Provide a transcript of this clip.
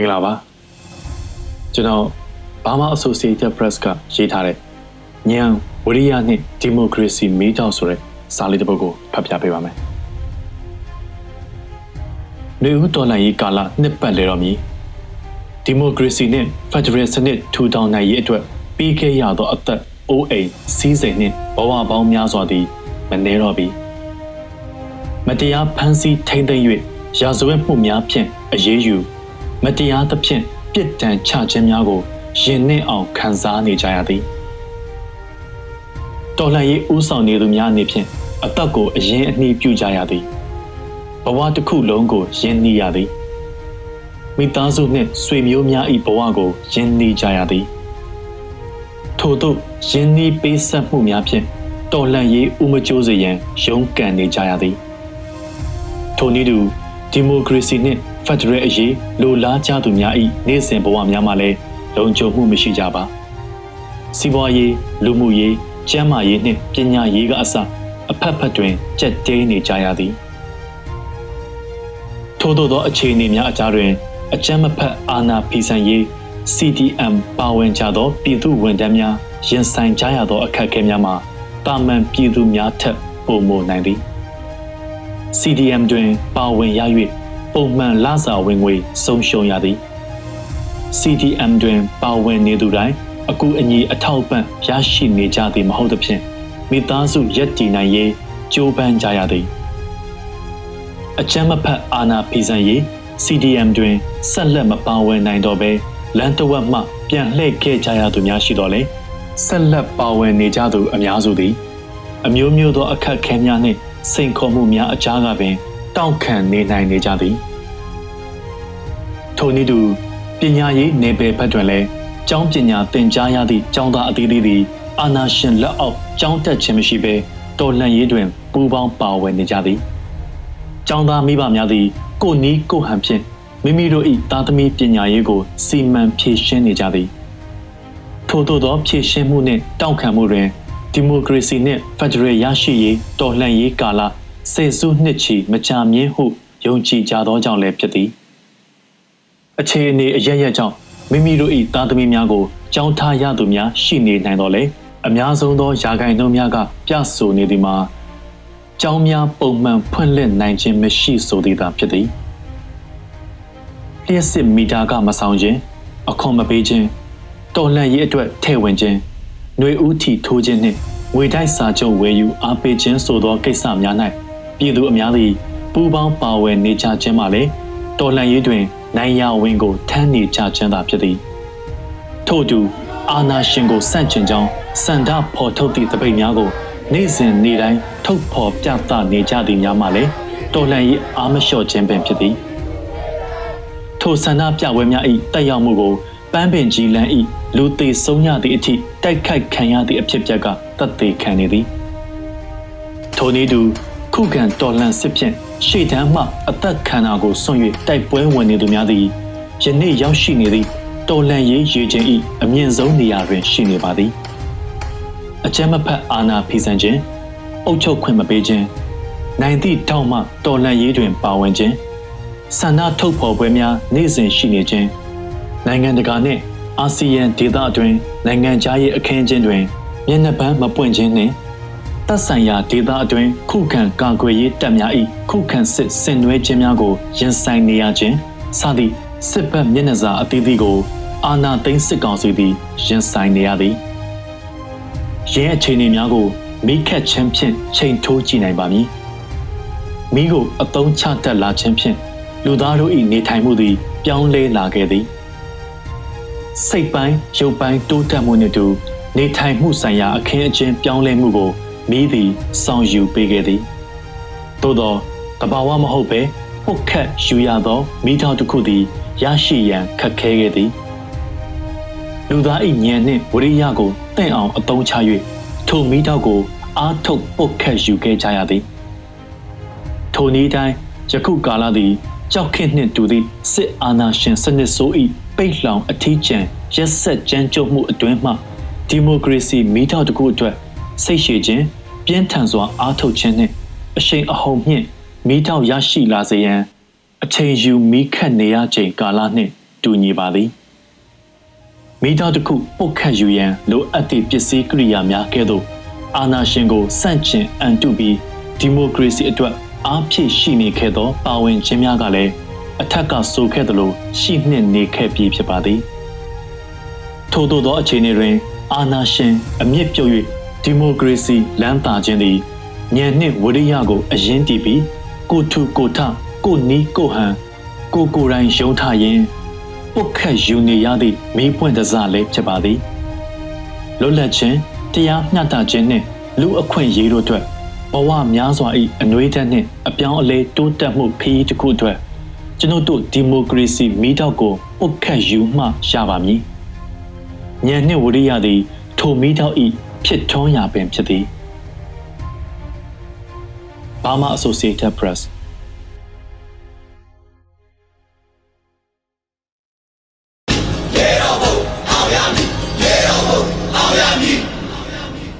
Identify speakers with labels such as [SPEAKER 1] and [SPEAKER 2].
[SPEAKER 1] င်္ဂလာပါကျွန်တော် Burma Associated Press ကရေးထားတဲ့ညံဝရိယနှင့်ဒီမိုကရေစီမိကြောက်ဆိုတဲ့စာလေးတစ်ပုဒ်ကိုဖတ်ပြပေးပါမယ်နေဦးတော်လှန်ရေးကာလနှစ်ပတ်လည်တော်မူဒီမိုကရေစီနှင့်ဖက်ဒရယ်စနစ်ထူထောင်နိုင်ရေးအတွက်ပြီးခဲ့ရသောအသက်အိုးအိမ်စီးစိမ်နှင့်ဘဝပေါင်းများစွာသည်မနှဲတော့ပြီမတရားဖန်ဆီးထိမ့်သိမ့်၍ရာဇဝတ်မှုများဖြင့်အရေးယူ မတရားသဖြင့်ပြစ်ဒဏ်ချခြင်းများကိုရင်နှင့်အောင်ခံစားနေကြရသည်တော်လှန်ရေးဥဆောင်နေသူများအနေဖြင့်အသက်ကိုအရင်အနှီးပြုကြရသည်ဘဝတစ်ခုလုံးကိုယဉ်နှီးရသည်မိသားစုနှင့်ဆွေမျိုးများ၏ဘဝကိုယဉ်နှီးကြရသည်ထို့သို့ယဉ်နှီးပေးဆက်မှုများဖြင့်တော်လှန်ရေးဥမကျိုးစေရန်ရုန်းကန်နေကြရသည်ထိုနည်းတူဒီမိုကရေစီနှင့် ဖက်ဒရယ်အရေးလိုလားကြသူများ၏နေ့စဉ်ဘဝများမှာလည်းလုံခြုံမှုမရှိကြပါစီးပွားရေးလူမှုရေးကျန်းမာရေးနှင့်ပညာရေးကအစအဖက်ဖက်တွင်ကြက်တဲနေကြရသည်ထို့သောသောအခြေအနေများအကြားတွင်အကြမ်းမဖက်အာဏာဖီဆန်ရေး CDM ပါဝင်ကြသောပြည်သူဝန်ထမ်းများရင်ဆိုင်ကြရသောအခက်အခဲများမှာတာမန်ပြည်သူများထက်ပိုမိုနိုင်သည် CDM တွင်ပါဝင်ရ၍ ပုံမှန်လစာဝင်ငွေဆုံးရှုံးရသည် CDM တွင်ပါဝင်နေသူတိုင်းအကူအညီအထောက်ပံ့ရရှိနေကြသည်မဟုတ်သဖြင့်မိသားစုရက်တည်နိုင်ရေးကြိုးပမ်းကြရသည်အချမ်းမဖက်အာနာဖီဆန်ရေး CDM တွင်ဆက်လက်မပါဝင်နိုင်တော့ဘဲလန်တဝက်မှပြန်လှည့်ခဲ့ကြရသူများရှိတော့လေဆက်လက်ပါဝင်နေကြသူအများစုသည်အမျိုးမျိုးသောအခက်အခဲများနှင့်စိန်ခေါ်မှုများအကြားကပင်တောင့်ခံနေနိုင်နေကြသည် ထိုနည်းတူပညာရေးနယ်ပယ်ဘက်တွင်လည်းကျောင်းပညာသင်ကြားရသည့်ကျောင်းသားအသီးသီးသည်အာနာရှင်လက်အောက်ကျောင်းတက်ခြင်းမရှိဘဲတော်လှန်ရေးတွင်ပူးပေါင်းပါဝင်နေကြသည်ကျောင်းသားမိဘများသည်ကိုနီးကိုဟန်ဖြင့်မိမိတို့၏သားသမီးပညာရေးကိုစီမံဖြည့်ရှင်းနေကြသည်ထို့သောသောဖြည့်ရှင်းမှုနှင့်တောင့်ခံမှုတွင်ဒီမိုကရေစီနှင့်ဖက်ဒရယ်ရရှိရေးတော်လှန်ရေးကာလဆယ်စုနှစ်ချီမကြာမြင့်ဟုယုံကြည်ကြသောကြောင့်လည်းဖြစ်သည် အခြေအနေအရရက်ကြောင့်မိမိတို့၏သားသမီးများကိုကြောင်းထားရသူများရှိနေနိုင်တော့လေအများဆုံးသောယာဂိုင်နှုန်းများကပြဆိုနေသည်မှာကျောင်းများပုံမှန်ဖွင့်လှစ်နိုင်ခြင်းမရှိဆိုသည်သာဖြစ်သည်လျှက်စစ်မီတာကမဆောင်ခြင်းအခွန်မပေးခြင်းတော်လှန်ရေးအတွက်ထဲ့ဝင်ခြင်းຫນွေဦးထီထိုးခြင်းနှင့်ငွေတိုက်စာချုပ်ဝယ်ယူအားပေးခြင်းဆိုသောကိစ္စများ၌ပြည်သူအများသည်ပူးပေါင်းပါဝင်နေကြခြင်းမှလည်းတော်လှန်ရေးတွင် နိုင်ရဝင်ကိုထမ်းနေကြခြင်းသာဖြစ်သည်ထို့တူအာနာရှင်ကိုစန့်ကျင်ကြောင်းစန္ဒဖော်ထုတ်သည့်တပိတ်များကိုနေ့စဉ်နေ့တိုင်းထုတ်ဖော်ပြသနေကြသည်များမှလည်းတော်လှန်ရေးအားမလျှော့ခြင်းပင်ဖြစ်သည်ထိုဆန္ဒပြပွဲများ၏တက်ရောက်မှုကိုပန်းပင်ကြီးလန်း၏လူသေးဆုံးရသည့်အထိတိုက်ခိုက်ခံရသည့်အဖြစ်ပြက်ကတတ်သေးခံနေသည်ထိုနည်းတူခုခံတော်လှန်စစ်ဖြင့် ရှေ့တန်းမှအသက်ခံတာကိုစွန့်၍တိုက်ပွဲဝင်နေသူများသည်ယနေ့ရောက်ရှိနေသည့်တော်လှန်ရေးရည်ချင်း၏အမြင့်ဆုံးနေရာတွင်ရှိနေပါသည်အကြမ်းမဖက်အာဏာဖီဆန်ခြင်းအုပ်ချုပ်ခွင့်မပေးခြင်းနိုင်သည့်တောက်မှတော်လှန်ရေးတွင်ပါဝင်ခြင်းဆန္ဒထုတ်ဖော်ပွဲများနေ့စဉ်ရှိနေခြင်းနိုင်ငံတကာနှင့်အာဆီယံဒေသအတွင်းနိုင်ငံခြားရေးအခင်းချင်းတွင်မျက်နှာပန်းမပွင့်ခြင်းနှင့် တပ်ဆိုင်ရာဒေသအတွင်းခုခံကာကွယ်ရေးတပ်များ၏ခုခံစစ်ဆင်နွှဲခြင်းများကိုရင်ဆိုင်နေရခြင်းစသည့်စစ်ဘက်မျက်နှာစာအသီးသီးကိုအာဏာသိမ်းစစ်ကောင်စီသည်ရင်ဆိုင်နေရသည်ရင်းအခြေအနေများကိုမိခက်ခြင်းဖြင့်ချိန်ထိုးကြည့်နိုင်ပါမည်မိကိုအတုံးချတက်လာခြင်းဖြင့်လူသားတို့၏နေထိုင်မှုသည် ပြောင်းလဲလာခဲ့သည်စိတ်ပိုင်းရုပ်ပိုင်းတိုးတက်မှုနှင့်တူနေထိုင်မှုဆိုင်ရာအခင်းအကျင်းပြောင်းလဲမှုကို မိသည်ဆောင်ယူပေးခဲ့သည်သို့သောတဘာဝမဟုတ်ပဲပုတ်ခတ်ယူရသောမိထောင်တစ်ခုသည်ရရှိရန်ခက်ခဲခဲ့သည်လူသား၏ဉာဏ်နှင့်ဝရိယကိုတင့်အောင်အသုံးချ၍ထိုမိထောင်ကိုအားထုတ်ပုတ်ခတ်ယူခဲ့ကြရသည်ထိုနည်းတိုင်းယခုကာလသည်ကြောက်ခင့်နှင့်တူသည့်စစ်အာဏာရှင်စနစ်ဆိုး၏ပိတ်လောင်အထီးကျန်ရက်ဆက်ကြမ်းကြုတ်မှုအတွင်းမှဒီမိုကရေစီမိထောင်တစ်ခုအတွက်စိတ်ရှည်ခြင်း ပြင်းထန်စွာအားထုတ်ခြင်းနှင့်အရှိန်အဟုန်မြင့်မိထောင်ရရှိလာစေရန်အချိန်ယူမိခတ်နေရချိန်ကာလနှင့်တူညီပါသည်မိသားတစ်ခုပုတ်ခတ်ယူရန်လိုအပ်သည့်ပစ္စည်းကိရိယာများကဲ့သို့အာဏာရှင်ကိုစန့်ကျင်အန်တုပြီးဒီမိုကရေစီအတွက်အားဖြည့်ရှိနေခဲ့သောပါဝင်ခြင်းများကလည်းအထက်ကဆိုခဲ့သလိုရှိနှင့်နေခဲ့ပြီးဖြစ်ပါသည်ထို့သောသောအခြေအနေတွင် အာဏာရှင်အမြင့်ပြုတ်၍ ဒီမိုကရေစီလမ်းသာခြင်းသည်ဉာဏ်နှင့်ဝိရိယကိုအရင်တည်ပြီးကိုထုကိုထကိုနီးကိုဟန်ကိုကိုယ်တိုင်ယုံထရင်းပုတ်ခတ်ယူနေရသည့်မိပွင့်တစားလည်းဖြစ်ပါသည်လွတ်လပ်ခြင်းတရားမျှတခြင်းနှင့်လူအခွင့်အရေးတို့အတွက်ဘဝများစွာ၏အနှွေးတက်နှင့်အပြောင်းအလဲတိုးတက်မှုခရီးတစ်ခုအတွက်ကျွန်ုပ်တို့ဒီမိုကရေစီမိတောက်ကိုပုတ်ခတ်ယူမှရပါမည်။ဉာဏ်နှင့်ဝိရိယသည်ထိုမိတောက်၏ ဖြစ်ထွန်းရာပင်ဖြစ်သည်။ Burma Associated Press